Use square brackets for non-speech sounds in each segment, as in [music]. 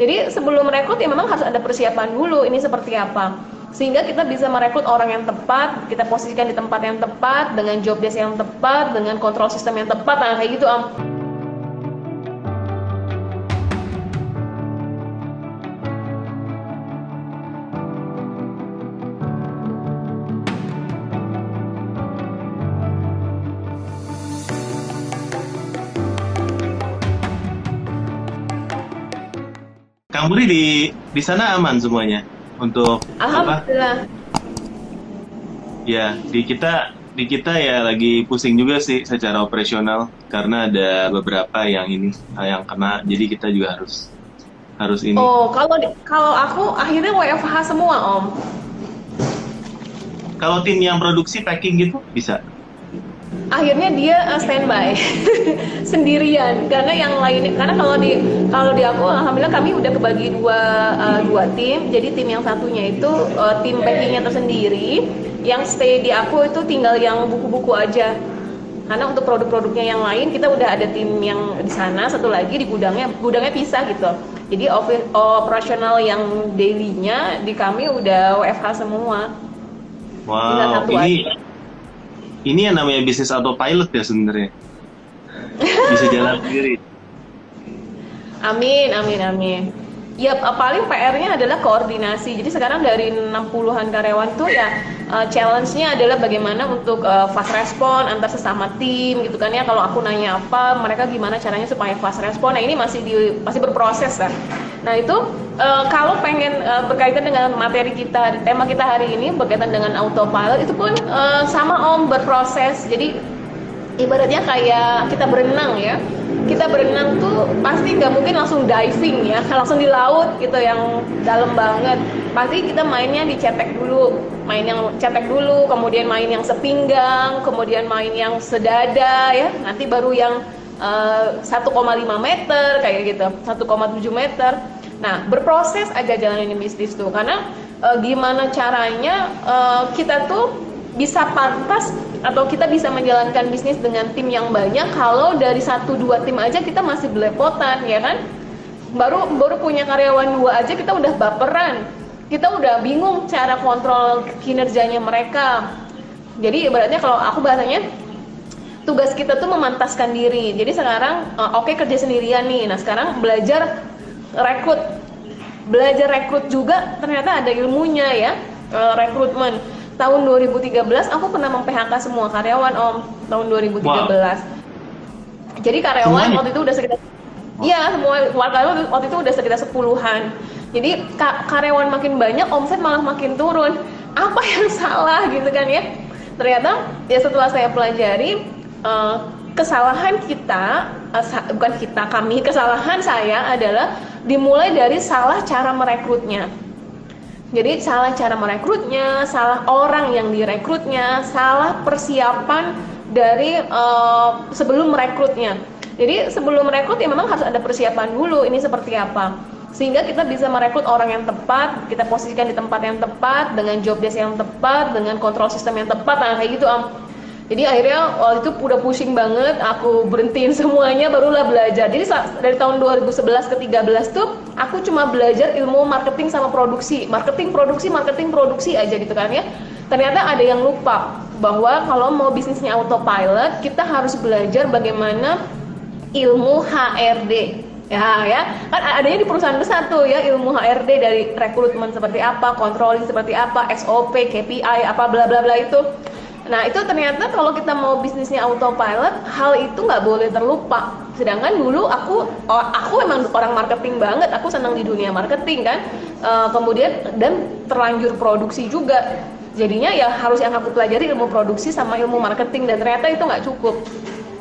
Jadi sebelum merekrut ya memang harus ada persiapan dulu ini seperti apa. Sehingga kita bisa merekrut orang yang tepat, kita posisikan di tempat yang tepat, dengan job desk yang tepat, dengan kontrol sistem yang tepat, nah kayak gitu Om. Kang di di sana aman semuanya untuk apa? Ya, di kita di kita ya lagi pusing juga sih secara operasional karena ada beberapa yang ini yang kena jadi kita juga harus harus ini. Oh, kalau kalau aku akhirnya WFH semua Om. Kalau tim yang produksi packing gitu bisa. Akhirnya dia uh, standby. [laughs] Sendirian. Karena yang lain karena kalau di kalau di aku alhamdulillah kami udah kebagi dua uh, dua tim. Jadi tim yang satunya itu uh, tim packingnya tersendiri. Yang stay di aku itu tinggal yang buku-buku aja. Karena untuk produk-produknya yang lain kita udah ada tim yang di sana. Satu lagi di gudangnya gudangnya pisah gitu. Jadi operasional yang dailynya di kami udah WFH semua. Wow, satu ini ini yang namanya bisnis autopilot ya sebenarnya. Bisa jalan sendiri. Amin, amin, amin. Ya paling PR-nya adalah koordinasi. Jadi sekarang dari 60-an karyawan tuh ya uh, challenge-nya adalah bagaimana untuk uh, fast respon antar sesama tim gitu kan ya. Kalau aku nanya apa, mereka gimana caranya supaya fast respon. Nah, ini masih di masih berproses kan. Nah, itu uh, kalau pengen uh, berkaitan dengan materi kita, tema kita hari ini berkaitan dengan autopilot itu pun uh, sama Om berproses. Jadi ibaratnya kayak kita berenang ya. Kita berenang tuh pasti nggak mungkin langsung diving ya. [laughs] Langsung di laut gitu yang dalam banget. Pasti kita mainnya dicetek dulu. Main yang cetek dulu kemudian main yang sepinggang kemudian main yang sedada ya. Nanti baru yang eh, 1,5 meter kayak gitu. 1,7 meter. Nah berproses aja jalanin bisnis tuh. Karena eh, gimana caranya eh, kita tuh bisa pantas atau kita bisa menjalankan bisnis dengan tim yang banyak kalau dari satu dua tim aja kita masih belepotan ya kan? Baru baru punya karyawan dua aja kita udah baperan. Kita udah bingung cara kontrol kinerjanya mereka. Jadi ibaratnya kalau aku bahasanya tugas kita tuh memantaskan diri. Jadi sekarang eh, oke kerja sendirian nih. Nah sekarang belajar rekrut. Belajar rekrut juga ternyata ada ilmunya ya eh, rekrutmen tahun 2013 aku pernah mem-PHK semua karyawan om tahun 2013 jadi karyawan Semuanya? waktu itu udah sekitar Iya semua karyawan waktu itu udah sekitar sepuluhan. Jadi ka- karyawan makin banyak omset malah makin turun. Apa [laughs] yang salah gitu kan ya? Ternyata ya setelah saya pelajari eh, kesalahan kita sa- bukan kita kami kesalahan saya adalah dimulai dari salah cara merekrutnya jadi salah cara merekrutnya, salah orang yang direkrutnya, salah persiapan dari eh, sebelum merekrutnya. Jadi sebelum merekrut ya memang harus ada persiapan dulu ini seperti apa. Sehingga kita bisa merekrut orang yang tepat, kita posisikan di tempat yang tepat, dengan job desk yang tepat, dengan kontrol sistem yang tepat, nah kayak gitu Am. Jadi akhirnya waktu itu udah pusing banget, aku berhentiin semuanya, barulah belajar. Jadi dari tahun 2011 ke 13 tuh aku cuma belajar ilmu marketing sama produksi, marketing produksi, marketing produksi aja gitu kan ya. Ternyata ada yang lupa bahwa kalau mau bisnisnya autopilot, kita harus belajar bagaimana ilmu HRD. Ya, ya, kan adanya di perusahaan besar tuh ya ilmu HRD dari rekrutmen seperti apa, controlling seperti apa, SOP, KPI, apa bla bla bla itu. Nah itu ternyata kalau kita mau bisnisnya autopilot, hal itu nggak boleh terlupa. Sedangkan dulu aku, oh, aku memang orang marketing banget, aku senang di dunia marketing kan. Eh, kemudian dan terlanjur produksi juga. Jadinya ya harus yang aku pelajari ilmu produksi sama ilmu marketing dan ternyata itu nggak cukup.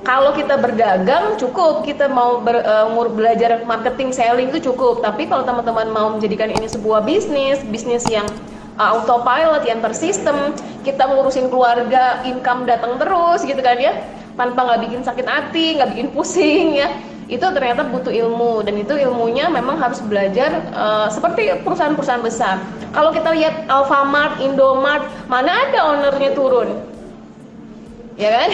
Kalau kita berdagang cukup, kita mau ber- ngur- belajar marketing, selling itu cukup. Tapi kalau teman-teman mau menjadikan ini sebuah bisnis, bisnis yang uh, autopilot yang tersistem. Kita ngurusin keluarga income datang terus gitu kan ya. Tanpa nggak bikin sakit hati nggak bikin [laughs] pusing ya. Itu ternyata butuh ilmu dan itu ilmunya memang harus belajar uh, seperti perusahaan-perusahaan besar. Kalau kita lihat Alfamart, Indomart mana ada ownernya turun? Ya kan?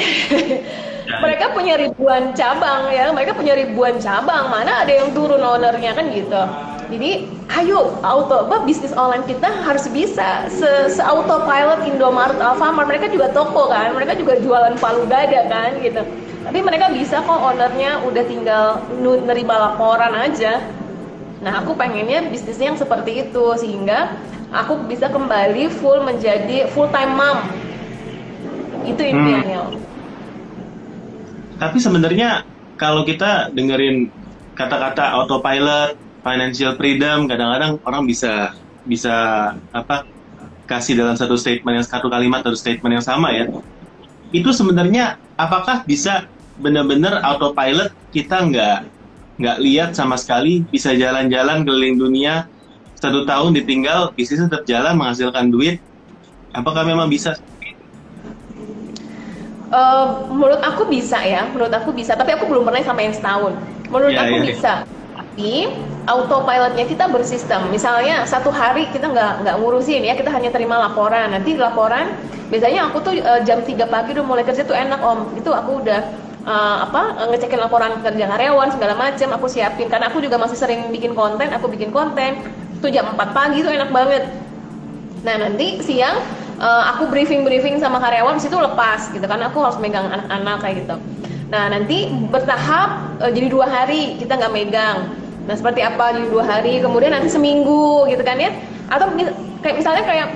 [laughs] Mereka punya ribuan cabang ya. Mereka punya ribuan cabang mana ada yang turun ownernya kan gitu Jadi ayo auto apa bisnis online kita harus bisa se, se autopilot Indomaret, Alfamart mereka juga toko kan, mereka juga jualan palu dada kan gitu. Tapi mereka bisa kok ownernya udah tinggal nerima laporan aja. Nah aku pengennya bisnisnya yang seperti itu sehingga aku bisa kembali full menjadi full time mom. Itu intinya. Hmm. Tapi sebenarnya kalau kita dengerin kata-kata autopilot financial freedom kadang-kadang orang bisa bisa apa kasih dalam satu statement yang satu kalimat atau statement yang sama ya itu sebenarnya apakah bisa benar-benar autopilot kita nggak nggak lihat sama sekali bisa jalan-jalan keliling dunia satu tahun ditinggal bisnis tetap jalan menghasilkan duit apakah memang bisa Uh, menurut aku bisa ya, menurut aku bisa. Tapi aku belum pernah sampai yang setahun. Menurut yeah, aku yeah, bisa. Tapi autopilotnya kita bersistem. Misalnya satu hari kita nggak nggak ngurusin ya, kita hanya terima laporan. Nanti laporan, biasanya aku tuh uh, jam 3 pagi udah mulai kerja tuh enak om. Itu aku udah uh, apa ngecekin laporan kerja karyawan segala macam aku siapin karena aku juga masih sering bikin konten aku bikin konten itu jam 4 pagi itu enak banget nah nanti siang uh, aku briefing briefing sama karyawan situ lepas gitu kan aku harus megang anak-anak kayak gitu nah nanti bertahap jadi dua hari kita nggak megang Nah seperti apa di dua hari, kemudian nanti seminggu gitu kan ya? Atau kayak misalnya kayak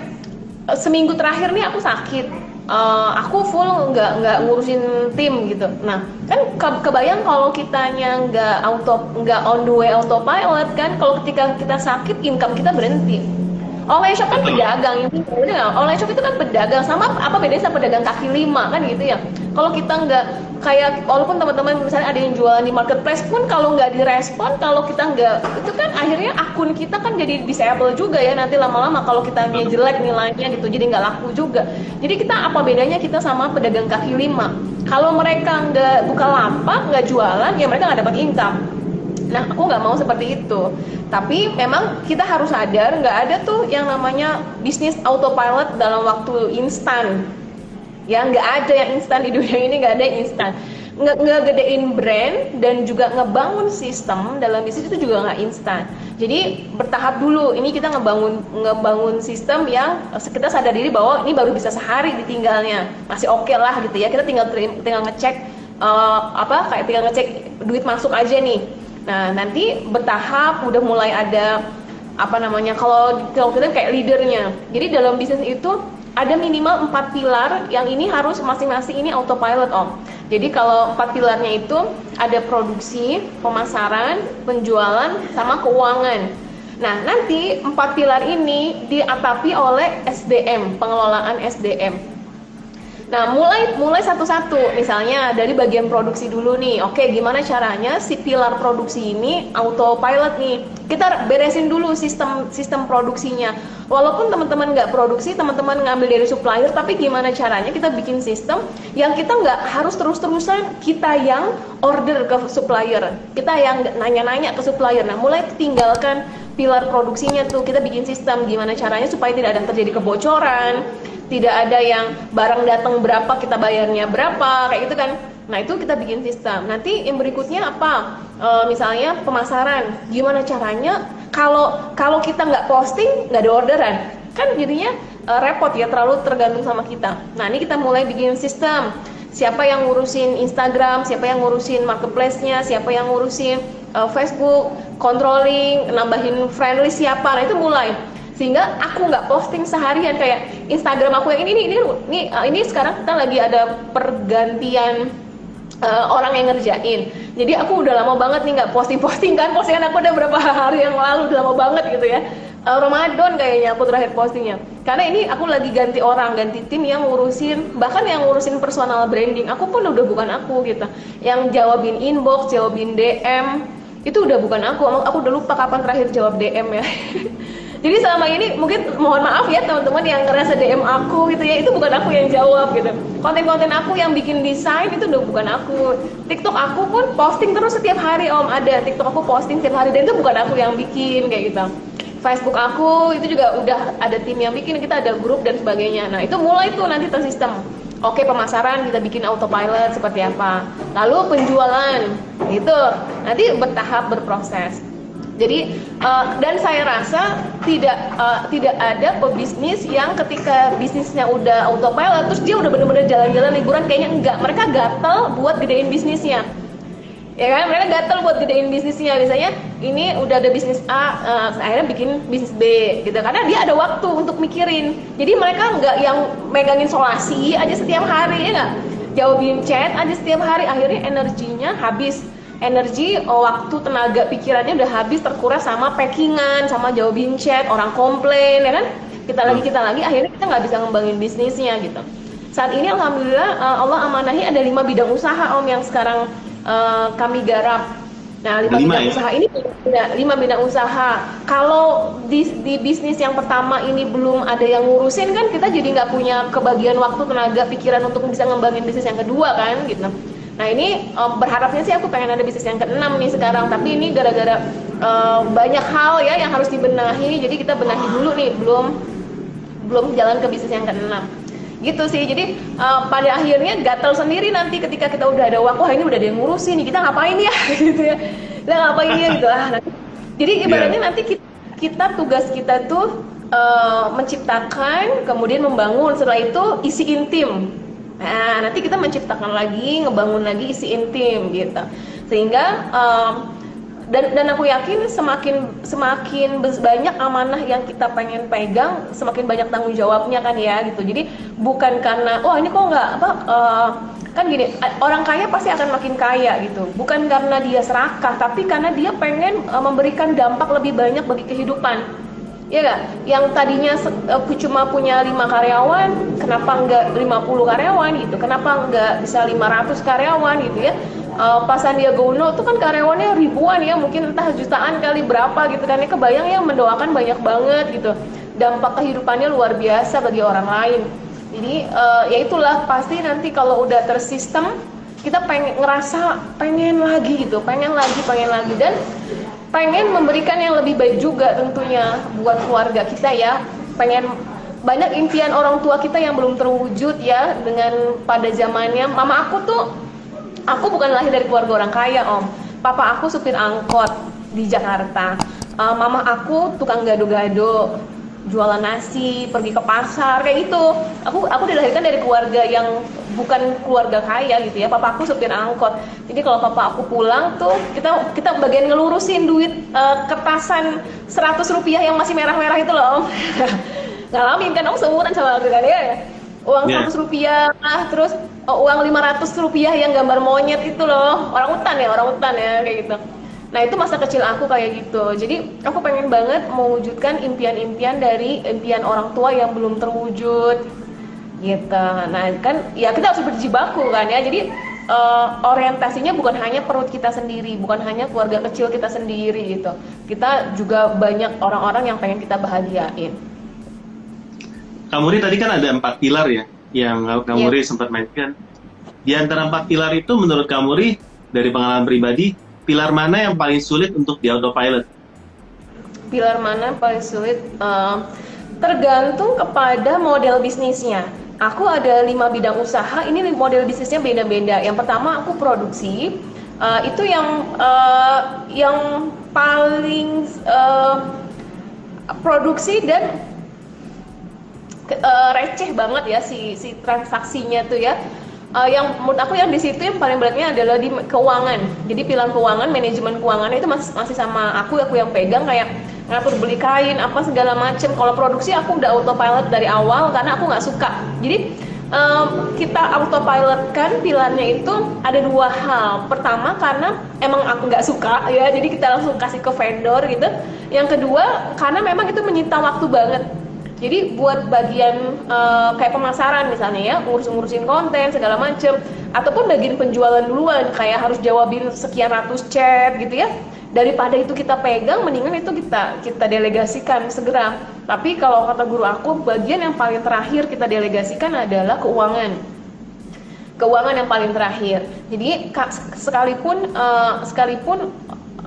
eh, seminggu terakhir nih aku sakit, uh, aku full nggak nggak ngurusin tim gitu. Nah kan ke, kebayang kalau kitanya nggak auto nggak on the way autopilot kan, kalau ketika kita sakit income kita berhenti Online shop kan pedagang ini, udah online shop itu kan pedagang sama apa bedanya sama pedagang kaki lima kan gitu ya. Kalau kita nggak kayak walaupun teman-teman misalnya ada yang jualan di marketplace pun kalau nggak direspon, kalau kita nggak itu kan akhirnya akun kita kan jadi disable juga ya nanti lama-lama kalau kita jelek nilainya gitu jadi nggak laku juga. Jadi kita apa bedanya kita sama pedagang kaki lima? Kalau mereka nggak buka lapak, nggak jualan, ya mereka nggak dapat income Nah, aku nggak mau seperti itu. Tapi memang kita harus sadar nggak ada tuh yang namanya bisnis autopilot dalam waktu instan. Ya nggak ada yang instan di dunia ini nggak ada yang instan. Nge ngegedein brand dan juga ngebangun sistem dalam bisnis itu juga nggak instan. Jadi bertahap dulu. Ini kita ngebangun ngebangun sistem yang kita sadar diri bahwa ini baru bisa sehari ditinggalnya. Masih oke okay lah gitu ya. Kita tinggal tinggal ngecek uh, apa kayak tinggal ngecek duit masuk aja nih Nah, nanti bertahap udah mulai ada apa namanya kalau kalau kita kayak leadernya. Jadi dalam bisnis itu ada minimal empat pilar yang ini harus masing-masing ini autopilot om. Jadi kalau empat pilarnya itu ada produksi, pemasaran, penjualan, sama keuangan. Nah nanti empat pilar ini diatapi oleh SDM, pengelolaan SDM. Nah, mulai mulai satu-satu. Misalnya dari bagian produksi dulu nih. Oke, gimana caranya si pilar produksi ini autopilot nih. Kita beresin dulu sistem sistem produksinya. Walaupun teman-teman nggak produksi, teman-teman ngambil dari supplier, tapi gimana caranya kita bikin sistem yang kita nggak harus terus-terusan kita yang order ke supplier. Kita yang nanya-nanya ke supplier. Nah, mulai tinggalkan pilar produksinya tuh kita bikin sistem gimana caranya supaya tidak ada terjadi kebocoran tidak ada yang barang datang berapa kita bayarnya berapa kayak gitu kan. Nah itu kita bikin sistem. Nanti yang berikutnya apa? E, misalnya pemasaran. Gimana caranya? Kalau kalau kita nggak posting nggak ada orderan. Kan jadinya e, repot ya terlalu tergantung sama kita. Nah ini kita mulai bikin sistem. Siapa yang ngurusin Instagram siapa yang ngurusin marketplace-nya siapa yang ngurusin uh, Facebook controlling nambahin friendly siapa. Nah itu mulai sehingga aku nggak posting seharian kayak Instagram aku yang ini ini ini ini, uh, ini sekarang kita lagi ada pergantian uh, orang yang ngerjain. Jadi aku udah lama banget nih nggak posting posting kan. Postingan aku udah berapa hari yang lalu udah lama banget gitu ya. Uh, Ramadan kayaknya aku terakhir postingnya. Karena ini aku lagi ganti orang ganti tim yang ngurusin bahkan yang ngurusin personal branding. Aku pun udah bukan aku gitu. Yang jawabin inbox jawabin DM itu udah bukan aku. Aku udah lupa kapan terakhir jawab DM ya [laughs] jadi selama ini mungkin mohon maaf ya teman-teman yang ngerasa DM aku gitu ya itu bukan aku yang jawab gitu. Konten-konten aku yang bikin desain itu udah bukan aku. TikTok aku pun posting terus setiap hari om. Ada TikTok aku posting setiap hari dan itu bukan aku yang bikin kayak gitu. Facebook aku itu juga udah ada tim yang bikin kita ada grup dan sebagainya. Nah itu mulai tuh nanti tersistem. Oke pemasaran kita bikin autopilot seperti apa. Lalu penjualan itu nanti bertahap berproses Jadi uh, dan saya rasa tidak uh, tidak ada pebisnis yang ketika bisnisnya udah autopilot terus dia udah bener-bener jalan-jalan liburan kayaknya enggak. Mereka gatel buat gedein bisnisnya. Ya kan mereka gatel buat gedein bisnisnya biasanya ini udah ada bisnis A uh, akhirnya bikin bisnis B gitu karena dia ada waktu untuk mikirin. Jadi mereka nggak yang megangin solasi aja setiap hari ya nggak jawabin chat aja setiap hari akhirnya energinya habis energi, oh, waktu, tenaga, pikirannya udah habis terkuras sama packingan, sama jawabin chat, orang komplain, ya kan? Kita lagi, kita lagi, akhirnya kita nggak bisa ngembangin bisnisnya gitu. Saat ini alhamdulillah eh, Allah amanahi ada lima bidang usaha om yang sekarang uh, kami garap. Nah lima, lima bidang ya? usaha ini ya, lima bidang usaha. Kalau di, di bisnis yang pertama ini belum ada yang ngurusin kan kita jadi nggak punya kebagian waktu, tenaga, pikiran untuk bisa ngembangin bisnis yang kedua kan gitu. Nah ini um, berharapnya sih aku pengen ada bisnis yang keenam nih sekarang, tapi ini gara-gara um, banyak hal ya yang harus dibenahi, jadi kita benahi dulu nih, belum belum jalan ke bisnis yang keenam. Gitu sih. Jadi uh, pada akhirnya gatel sendiri nanti ketika kita udah ada waktu wah ini udah ada yang ngurusin nih kita ngapain ya? [laughs] Gitu ya. Kita ngapain ya? Gitu. Ah nanti. Jadi ibaratnya yeah. nanti kita, kita tugas kita tuh uh, menciptakan kemudian membangun. Setelah itu isi intim Nah, nanti kita menciptakan lagi, ngebangun lagi isi intim gitu. Sehingga um, dan dan aku yakin semakin semakin banyak amanah yang kita pengen pegang, semakin banyak tanggung jawabnya kan ya gitu. Jadi bukan karena oh ini kok nggak apa uh, kan gini orang kaya pasti akan makin kaya gitu bukan karena dia serakah tapi karena dia pengen uh, memberikan dampak lebih banyak bagi kehidupan ya gak? Yang tadinya aku cuma punya lima karyawan, kenapa enggak 50 karyawan gitu? Kenapa enggak bisa 500 karyawan gitu ya? Uh, Pak Sandiaga Uno itu kan karyawannya ribuan ya, mungkin entah jutaan kali berapa gitu kan. Ya kebayang ya mendoakan banyak banget gitu. Dampak kehidupannya luar biasa bagi orang lain. Jadi uh, ya itulah pasti nanti kalau udah tersistem kita pengen ngerasa pengen lagi gitu, pengen lagi, pengen lagi dan pengen memberikan yang lebih baik juga tentunya buat keluarga kita ya. Pengen banyak impian orang tua kita yang belum terwujud ya dengan pada zamannya. Mama aku tuh aku bukan lahir dari keluarga orang kaya om. Papa aku supir angkot di Jakarta. Uh, mama aku tukang gado-gado jualan nasi, pergi ke pasar kayak gitu. Aku aku dilahirkan dari keluarga yang bukan keluarga kaya gitu ya. Papa aku supir angkot. Jadi kalau papa aku pulang tuh kita kita bagian ngelurusin duit uh, kertasan 100 rupiah yang masih merah-merah itu loh. Om. [laughs] Ngalamin kan om seumuran sama aku kan ya. Uang yeah. 100 rupiah, nah, terus oh, uang 500 rupiah yang gambar monyet itu loh. Orang hutan ya, orang hutan ya kayak gitu Nah itu masa kecil aku kayak gitu. Jadi aku pengen banget mewujudkan impian-impian dari impian orang tua yang belum terwujud gitu. Nah kan ya kita harus berjibaku kan ya. Jadi uh, orientasinya bukan hanya perut kita sendiri, bukan hanya keluarga kecil kita sendiri gitu. Kita juga banyak orang-orang yang pengen kita bahagiain. Kamuri tadi kan ada empat pilar ya yang Kamuri yeah. sempat mainkan. Di antara empat pilar itu menurut Kamuri dari pengalaman pribadi pilar mana yang paling sulit untuk di autopilot? Pilar mana yang paling sulit? Uh, tergantung kepada model bisnisnya. Aku ada lima bidang usaha. Ini model bisnisnya beda-beda. Yang pertama aku produksi. Uh, itu yang uh, yang paling uh, produksi dan uh, receh banget ya si si transaksinya tuh ya uh, yang menurut aku yang di situ yang paling beratnya adalah di keuangan. Jadi pilihan keuangan, manajemen keuangan itu masih masih sama aku, aku yang pegang kayak ngatur beli kain apa segala macem. Kalau produksi aku udah autopilot dari awal karena aku nggak suka. Jadi um, kita autopilot kan pilihannya itu ada dua hal. Pertama karena emang aku nggak suka ya, jadi kita langsung kasih ke vendor gitu. Yang kedua karena memang itu menyita waktu banget jadi buat bagian uh, kayak pemasaran misalnya ya, ngurus-ngurusin konten segala macem, ataupun bagian penjualan duluan kayak harus jawabin sekian ratus chat gitu ya. Daripada itu kita pegang, mendingan itu kita kita delegasikan segera. Tapi kalau kata guru aku, bagian yang paling terakhir kita delegasikan adalah keuangan keuangan yang paling terakhir. Jadi sekalipun uh, sekalipun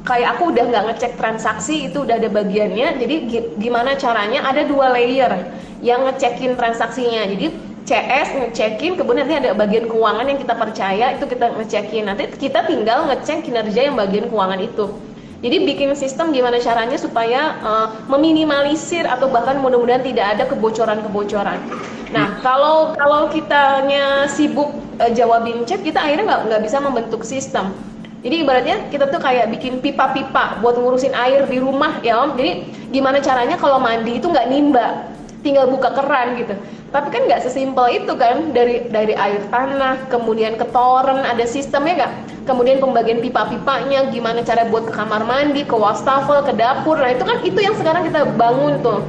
kayak aku udah nggak ngecek transaksi itu udah ada bagiannya. Jadi gimana caranya? Ada dua layer yang ngecekin transaksinya. Jadi CS ngecekin kemudian nanti ada bagian keuangan yang kita percaya itu kita ngecekin. Nanti kita tinggal ngecek kinerja yang bagian keuangan itu. Jadi bikin sistem gimana caranya supaya uh, meminimalisir atau bahkan mudah-mudahan tidak ada kebocoran-kebocoran. Nah, kalau kalau kitanya sibuk uh, jawabin chat, kita akhirnya nggak nggak bisa membentuk sistem. Jadi ibaratnya kita tuh kayak bikin pipa-pipa buat ngurusin air di rumah ya om. Jadi gimana caranya kalau mandi itu nggak nimba, tinggal buka keran gitu. Tapi kan nggak sesimpel itu kan dari dari air tanah, kemudian ke toren, ada sistemnya nggak? Kemudian pembagian pipa-pipanya, gimana cara buat ke kamar mandi, ke wastafel, ke dapur. Nah itu kan itu yang sekarang kita bangun tuh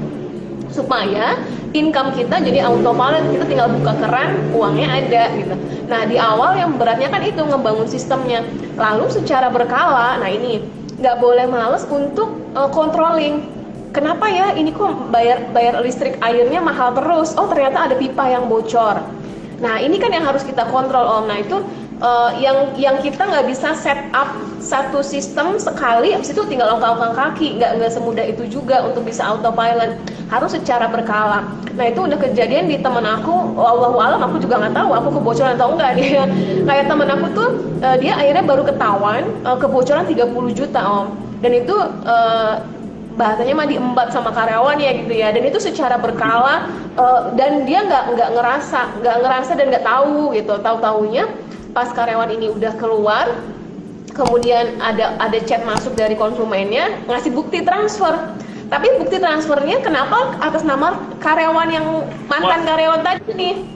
supaya income kita jadi autopilot kita tinggal buka keran uangnya ada gitu. Nah di awal yang beratnya kan itu ngebangun sistemnya. Lalu secara berkala nah ini nggak boleh males untuk uh, controlling. Kenapa ya? Ini kok bayar bayar listrik airnya mahal terus? Oh ternyata ada pipa yang bocor. Nah ini kan yang harus kita kontrol om. Nah itu uh, yang yang kita nggak bisa set up satu sistem sekali habis itu tinggal ongkang-ongkang kaki. Nggak nggak semudah itu juga untuk bisa autopilot. Harus secara berkala. Nah itu udah kejadian di teman aku. Wallahu alam aku juga nggak tahu aku kebocoran atau enggak dia. [laughs] Kayak teman aku tuh uh, dia akhirnya baru ketahuan uh, kebocoran 30 juta om. Dan itu uh, bahasanya mah diembat sama karyawan ya gitu ya. Dan itu secara berkala uh, dan dia nggak nggak ngerasa nggak ngerasa dan nggak tahu gitu. Tahu taunya pas karyawan ini udah keluar kemudian ada ada chat masuk dari konsumennya ngasih bukti transfer. Tapi bukti transfernya kenapa atas nama karyawan yang mantan karyawan tadi nih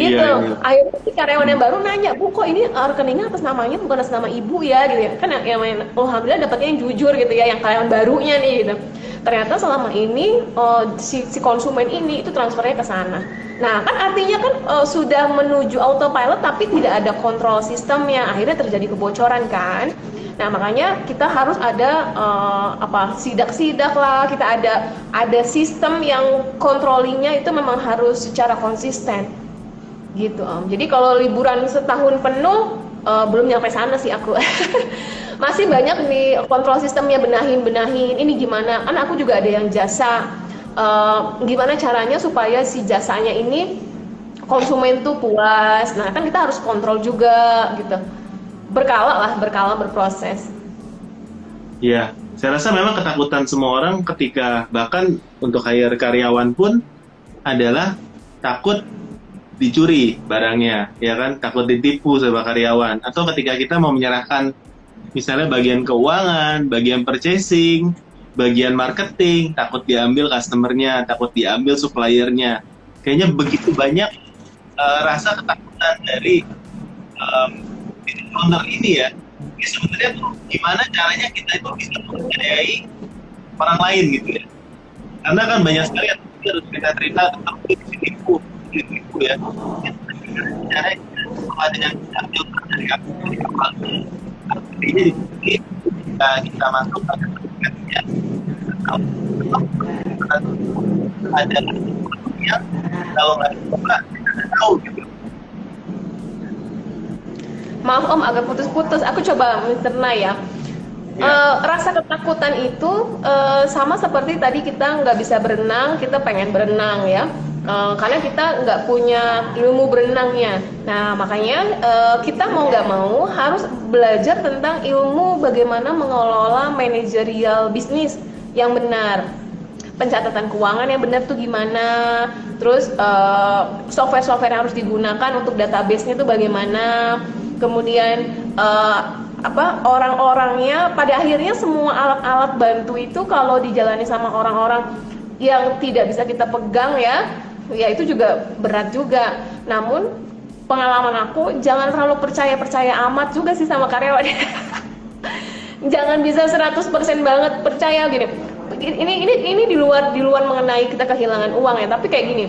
gitu. Iya, iya. akhirnya karyawan yang baru nanya bu kok ini rekeningnya atas namanya bukan atas nama ibu ya? Gitu ya. Kan yang, yang alhamdulillah dapatnya yang jujur gitu ya yang karyawan barunya nih gitu. Ternyata selama ini uh, si, si konsumen ini itu transfernya ke sana. Nah kan artinya kan uh, sudah menuju autopilot tapi tidak ada kontrol sistemnya. Akhirnya terjadi kebocoran kan. Nah makanya kita harus ada uh, apa sidak-sidak lah, kita ada ada sistem yang controllingnya itu memang harus secara konsisten gitu om. Jadi kalau liburan setahun penuh uh, belum nyampe sana sih aku. [laughs] Masih banyak nih kontrol sistemnya benahin benahin. Ini gimana? Kan aku juga ada yang jasa. Uh, gimana caranya supaya si jasanya ini konsumen tuh puas. Nah kan kita harus kontrol juga gitu berkala lah, berkala berproses. Iya, saya rasa memang ketakutan semua orang ketika bahkan untuk hire karyawan pun adalah takut dicuri barangnya, ya kan? Takut ditipu sama karyawan. Atau ketika kita mau menyerahkan misalnya bagian keuangan, bagian purchasing, bagian marketing, takut diambil customernya, takut diambil suppliernya. Kayaknya begitu banyak uh, rasa ketakutan dari um, owner ini ya ini sebenarnya tuh gimana caranya kita itu bisa mempercayai orang lain gitu ya karena kan banyak sekali yang harus kita cerita tentang ditipu ditipu ya cara ada yang ambil dari aku dari di sini kita kita masuk ada sertifikatnya ada yang kalau nggak dibuka kita tahu gitu maaf om agak putus-putus. Aku coba mencerna ya. Ya. Uh, rasa ketakutan itu uh, sama seperti tadi kita nggak bisa berenang, kita pengen berenang ya, uh, karena kita nggak punya ilmu berenangnya. Nah makanya uh, kita mau nggak mau harus belajar tentang ilmu bagaimana mengelola manajerial bisnis yang benar, pencatatan keuangan yang benar tuh gimana, terus software-software yang harus digunakan untuk database-nya tuh bagaimana? Kemudian uh, apa orang-orangnya pada akhirnya semua alat-alat bantu itu kalau dijalani sama orang-orang yang tidak bisa kita pegang ya ya itu juga berat juga. Namun pengalaman aku jangan terlalu percaya-percaya amat juga sih sama karyawan. [laughs] Jangan bisa 100% banget percaya gini. Ini ini ini di luar di luar mengenai kita kehilangan uang ya. Tapi kayak gini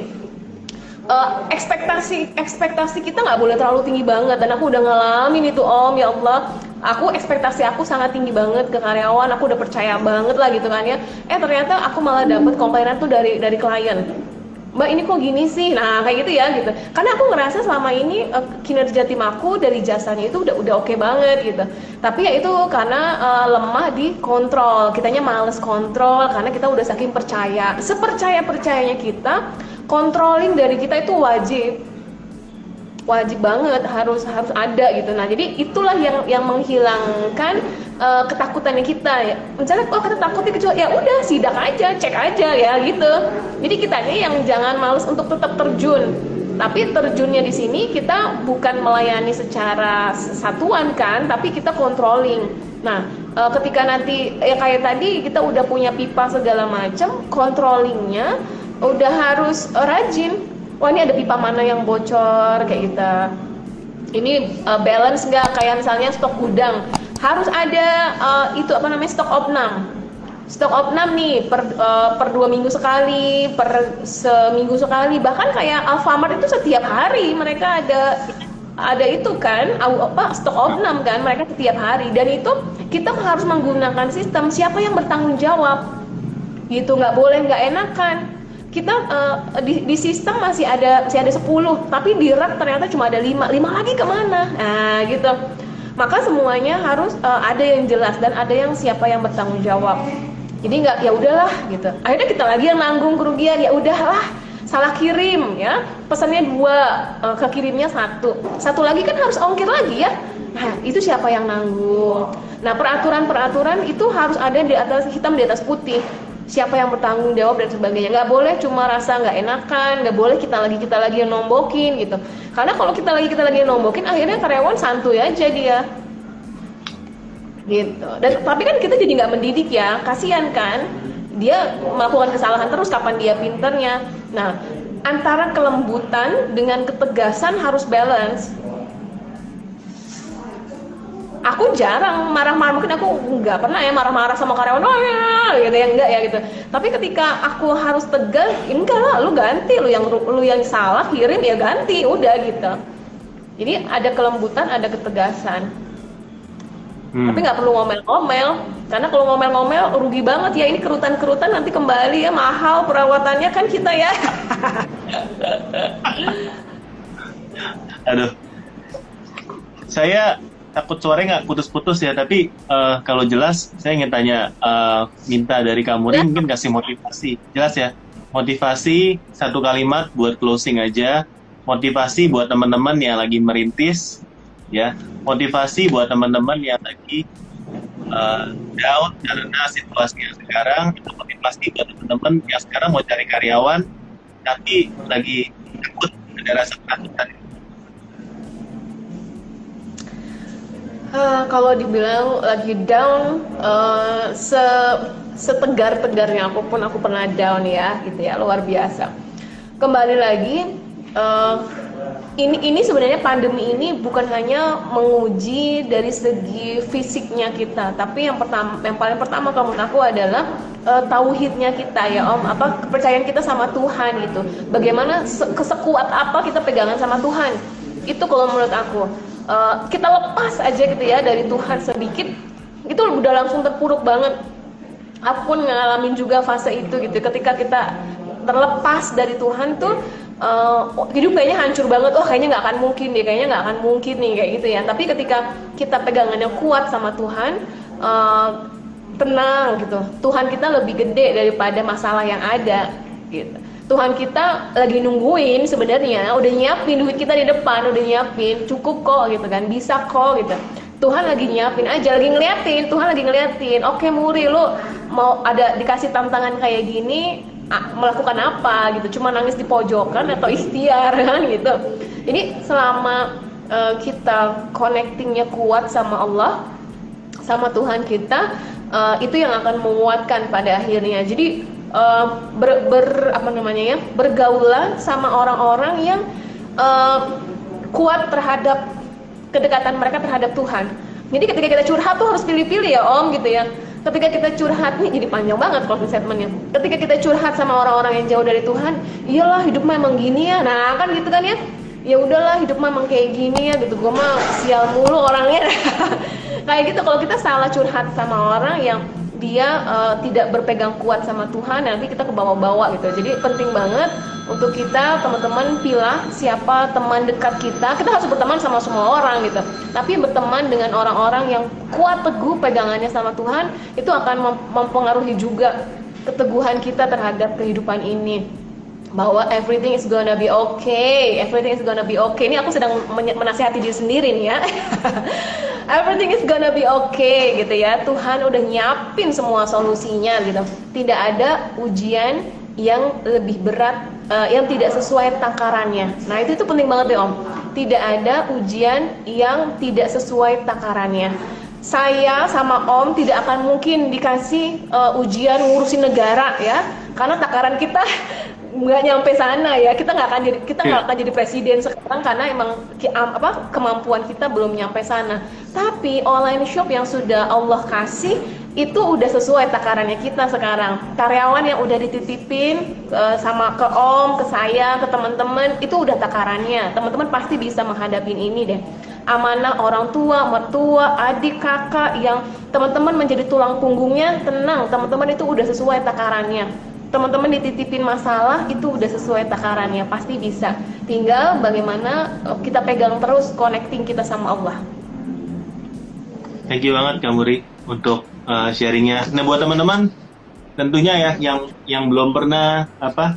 uh, ekspektasi ekspektasi kita nggak boleh terlalu tinggi banget. Dan aku udah ngalamin itu om. Ya Allah aku ekspektasi aku sangat tinggi banget ke karyawan. Aku udah percaya banget lah gitu kan ya. Eh ternyata aku malah dapet komplainan tuh dari dari klien mbak ini kok gini sih? Nah kayak gitu ya gitu. Karena aku ngerasa selama ini uh, kinerja tim aku dari jasanya itu udah udah oke okay banget gitu. Tapi ya itu karena uh, lemah di kontrol kitanya males kontrol karena kita udah saking percaya. Sepercaya percayanya kita controlling dari kita itu wajib wajib banget harus harus ada gitu. Nah jadi itulah yang yang menghilangkan uh, ketakutannya kita. Ya misalnya oh kita takut kecuali ya udah sidak aja cek aja ya gitu. Jadi kitanya yang jangan males untuk tetap terjun. Tapi terjunnya di sini kita bukan melayani secara satuan kan tapi kita controlling. Nah uh, ketika nanti ya kayak tadi kita udah punya pipa segala macam controllingnya udah harus rajin wah ini ada pipa mana yang bocor? Kayak gitu. Ini uh, balance nggak? Kayak misalnya stok gudang. Harus ada uh, itu apa namanya? Stok opnam. Stok opnam nih per uh, per dua minggu sekali per seminggu sekali. Bahkan kayak Alfamart itu setiap hari mereka ada ada itu kan? Apa? Stok opnam kan? Mereka setiap hari. Dan itu kita harus menggunakan sistem siapa yang bertanggung jawab. Gitu. Nggak boleh nggak enakan kita uh, di, di sistem masih ada masih ada 10 tapi di rak ternyata cuma ada 5 5 lagi ke mana? Nah gitu. Maka semuanya harus uh, ada yang jelas dan ada yang siapa yang bertanggung jawab. Jadi nggak ya udahlah gitu. Akhirnya kita lagi yang nanggung kerugian ya udahlah salah kirim ya. Pesannya dua uh, ke kirimnya satu. Satu lagi kan harus ongkir lagi ya. Nah itu siapa yang nanggung? Nah peraturan peraturan itu harus ada di atas hitam di atas putih siapa yang bertanggung jawab dan sebagainya. Nggak boleh cuma rasa nggak enakan nggak boleh kita lagi kita lagi yang nombokin gitu. Karena kalau kita lagi kita lagi yang nombokin akhirnya karyawan santuy aja dia. Gitu. Dan tapi kan kita jadi nggak mendidik ya. Kasihan kan? Dia melakukan kesalahan terus kapan dia pinternya. Nah antara kelembutan dengan ketegasan harus balance aku jarang marah-marah mungkin aku nggak pernah ya marah-marah sama karyawan oh ya gitu ya enggak ya gitu. Tapi ketika aku harus tegas enggak lah lu ganti lu yang lu yang salah kirim ya ganti udah gitu. Jadi ada kelembutan ada ketegasan. Hmm. tapi nggak perlu ngomel-ngomel karena kalau ngomel-ngomel rugi banget ya ini kerutan-kerutan nanti kembali ya mahal perawatannya kan kita ya. [laughs] Aduh. Saya takut suaranya nggak putus-putus ya tapi uh, kalau jelas saya ingin tanya uh, minta dari kamu nih mungkin kasih motivasi. Jelas ya motivasi satu kalimat buat closing aja motivasi buat teman-teman yang lagi merintis ya. Motivasi buat teman-teman yang lagi uh, down karena situasinya sekarang itu motivasi buat teman-teman yang sekarang mau cari karyawan tapi lagi takut ada rasa takut Uh, kalau dibilang lagi down, uh, se setegar-tegarnya apa pun aku pernah down ya, gitu ya, luar biasa. Kembali lagi, uh, ini ini sebenarnya pandemi ini bukan hanya menguji dari segi fisiknya kita, tapi yang pertama, yang paling pertama kamu aku adalah uh, tauhidnya kita ya Om, apa kepercayaan kita sama Tuhan gitu. Bagaimana kesekuat apa kita pegangan sama Tuhan? Itu kalau menurut aku uh, kita lepas aja gitu ya dari Tuhan sedikit itu udah langsung terpuruk banget. Aku pun ngalamin juga fase itu gitu. Ketika kita terlepas dari Tuhan tuh uh, hidup kayaknya hancur banget. Oh kayaknya nggak akan mungkin deh kayaknya nggak akan mungkin nih kayak gitu ya. Tapi ketika kita pegangannya kuat sama Tuhan uh, tenang gitu. Tuhan kita lebih gede daripada masalah yang ada gitu Tuhan kita lagi nungguin sebenarnya udah nyiapin duit kita di depan udah nyiapin cukup kok gitu kan bisa kok gitu. Tuhan lagi nyiapin aja lagi ngeliatin Tuhan lagi ngeliatin. Oke Muri lu mau ada dikasih tantangan kayak gini melakukan apa gitu? Cuma nangis di pojokan atau ikhtiar [laughs] kan gitu. Jadi selama uh, kita connectingnya kuat sama Allah sama Tuhan kita uh, itu yang akan menguatkan pada akhirnya. Jadi uh, ber, ber apa namanya ya bergaulan sama orang-orang yang uh, kuat terhadap kedekatan mereka terhadap Tuhan. Jadi ketika kita curhat tuh harus pilih-pilih ya Om gitu ya. Ketika kita curhat nih jadi panjang banget closing statementnya. Ketika kita curhat sama orang-orang yang jauh dari Tuhan, iyalah hidup memang gini ya. Nah kan gitu kan ya. Ya udahlah hidup memang kayak gini ya gitu. Gue mah sial mulu orangnya. [laughs] kayak gitu kalau kita salah curhat sama orang yang dia uh, tidak berpegang kuat sama Tuhan nanti kita ke bawah-bawah gitu. Jadi penting banget untuk kita teman-teman pilih siapa teman dekat kita. Kita harus berteman sama semua orang gitu. Tapi berteman dengan orang-orang yang kuat teguh pegangannya sama Tuhan itu akan mempengaruhi juga keteguhan kita terhadap kehidupan ini bahwa everything is gonna be okay, everything is gonna be okay. Ini aku sedang menasihati diri sendiri nih ya. [laughs] everything is gonna be okay gitu ya. Tuhan udah nyiapin semua solusinya gitu. Tidak ada ujian yang lebih berat uh, yang tidak sesuai takarannya. Nah, itu itu penting banget ya, Om. Tidak ada ujian yang tidak sesuai takarannya. Saya sama Om tidak akan mungkin dikasih uh, ujian ngurusin negara ya, karena takaran kita nggak nyampe sana ya. Kita nggak akan jadi kita nggak yeah. akan jadi presiden sekarang karena emang apa kemampuan kita belum nyampe sana. Tapi online shop yang sudah Allah kasih itu udah sesuai takarannya kita sekarang. Karyawan yang udah dititipin uh, sama ke om ke saya ke teman-teman itu udah takarannya. Teman-teman pasti bisa menghadapi ini deh. Amanah orang tua mertua adik kakak yang teman-teman menjadi tulang punggungnya tenang. Teman-teman itu udah sesuai takarannya teman-teman dititipin masalah itu udah sesuai takarannya pasti bisa. Tinggal bagaimana eh, kita pegang terus connecting kita sama Allah. Thank you banget Kamuri untuk uh, sharingnya. Nah buat teman-teman tentunya ya yang yang belum pernah apa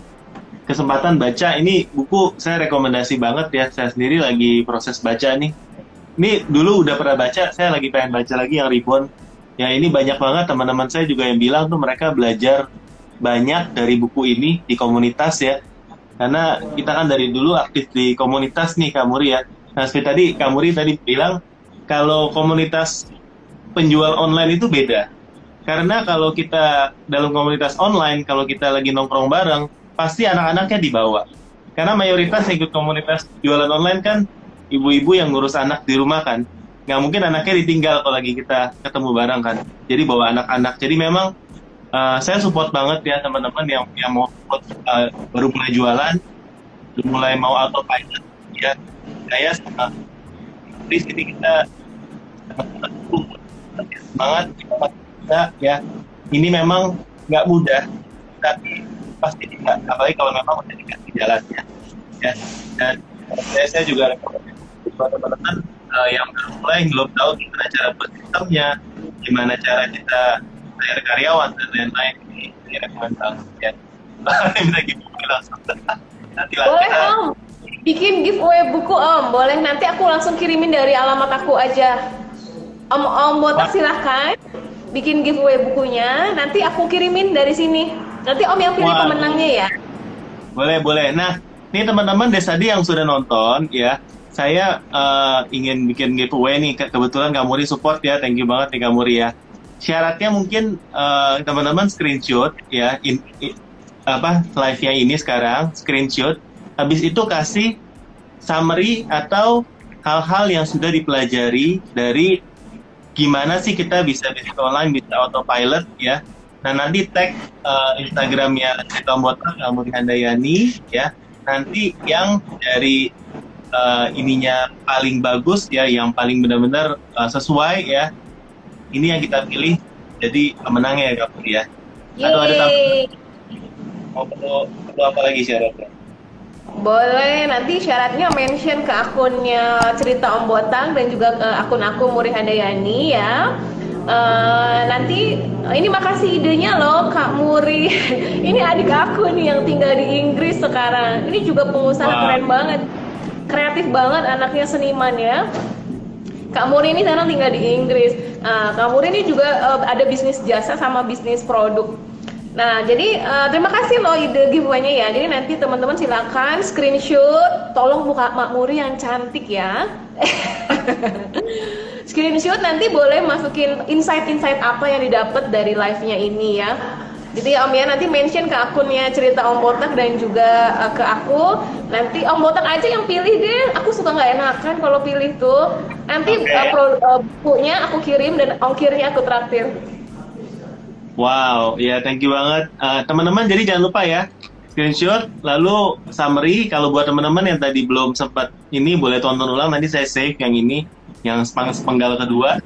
kesempatan baca ini buku saya rekomendasi banget ya. Saya sendiri lagi proses baca nih. Ini dulu udah pernah baca saya lagi pengen baca lagi yang Ribbon ya ini banyak banget teman-teman saya juga yang bilang tuh mereka belajar banyak dari buku ini di komunitas ya. Karena kita kan dari dulu aktif di komunitas nih Kamuri ya. Nah seperti tadi Kamuri tadi bilang kalau komunitas penjual online itu beda. Karena kalau kita dalam komunitas online, kalau kita lagi nongkrong bareng, pasti anak-anaknya dibawa. Karena mayoritas ikut komunitas jualan online kan ibu-ibu yang ngurus anak di rumah kan. Nggak mungkin anaknya ditinggal kalau lagi kita ketemu bareng kan. Jadi bawa anak-anak. Jadi memang uh, saya support banget ya teman-teman yang yang mau uh, baru mulai jualan, mulai mau autopilot ya. Saya sama di sini kita semangat kita ya. Ini memang nggak mudah, tapi pasti tidak. Apalagi kalau memang udah dikasih jalannya. Ya. Dan saya, saya juga buat teman-teman uh, yang baru mulai belum tahu gimana cara buat sistemnya, gimana cara kita bayar karyawan dan lain-lain. Ini rekomendasi ya. [laughs] Minta giveaway langsung. Nanti lah boleh kita... om? Bikin giveaway buku om. Boleh nanti aku langsung kirimin dari alamat aku aja. Om om botak silahkan bikin giveaway bukunya. Nanti aku kirimin dari sini. Nanti om yang pilih Wah. pemenangnya ya. Boleh boleh. Nah ini teman-teman dari tadi yang sudah nonton ya. Saya uh, ingin bikin giveaway nih. Kebetulan Kamuri support ya. Thank you banget nih Kamuri ya syaratnya mungkin uh, teman-teman screenshot ya in, in, apa live-nya ini sekarang screenshot habis itu kasih summary atau hal-hal yang sudah dipelajari dari gimana sih kita bisa bisnis online bisa autopilot ya. Nah nanti tag uh, Instagramnya Tom Botak Amuri Handayani ya. Nanti yang dari uh, ininya paling bagus ya yang paling benar-benar uh, sesuai ya ini yang kita pilih jadi pemenangnya ya Kak Putri ya. Atau ada tambahan? Mau perlu, perlu apa lagi syaratnya? Boleh, nanti syaratnya mention ke akunnya Cerita Om Botang dan juga ke akun aku Muri Handayani ya. Uh, nanti ini makasih idenya loh Kak Muri. [laughs] ini adik aku nih yang tinggal di Inggris sekarang. Ini juga pengusaha wow. keren banget. Kreatif banget anaknya seniman ya. Kak Muri ini sekarang tinggal di Inggris. Nah, Kak Muri ini juga uh, ada bisnis jasa sama bisnis produk. Nah, jadi uh, terima kasih loh ide giveaway-nya ya. Jadi nanti teman-teman silakan screenshot, tolong buka Mak Muri yang cantik ya. [laughs] screenshot nanti boleh masukin insight-insight apa yang didapat dari live-nya ini ya. Jadi Om ya nanti mention ke akunnya cerita Om Botak dan juga uh, ke aku. Nanti Om Botak aja yang pilih deh. Aku suka nggak enakan kalau pilih tuh. Nanti okay. uh, pro, uh, bukunya aku kirim dan ongkirnya aku traktir. Wow, ya thank you banget. Uh, teman-teman jadi jangan lupa ya screenshot lalu summary kalau buat teman-teman yang tadi belum sempat ini boleh tonton ulang nanti saya save yang ini yang sepenggal kedua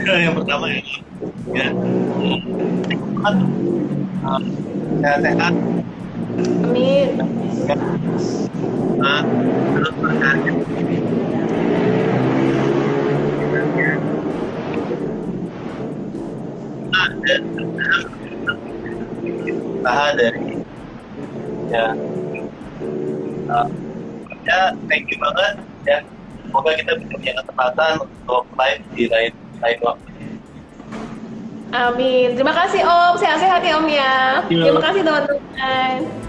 [laughs] yang pertama ya, ya sehat-sehat amin. Nah, terus berkarya. Ada usaha dari ya. Uh, ya thank you banget ya. Semoga kita punya kesempatan untuk live di lain lain waktu Amin. Terima kasih Om. Sehat-sehat ya Om ya. Yo. Terima kasih teman-teman.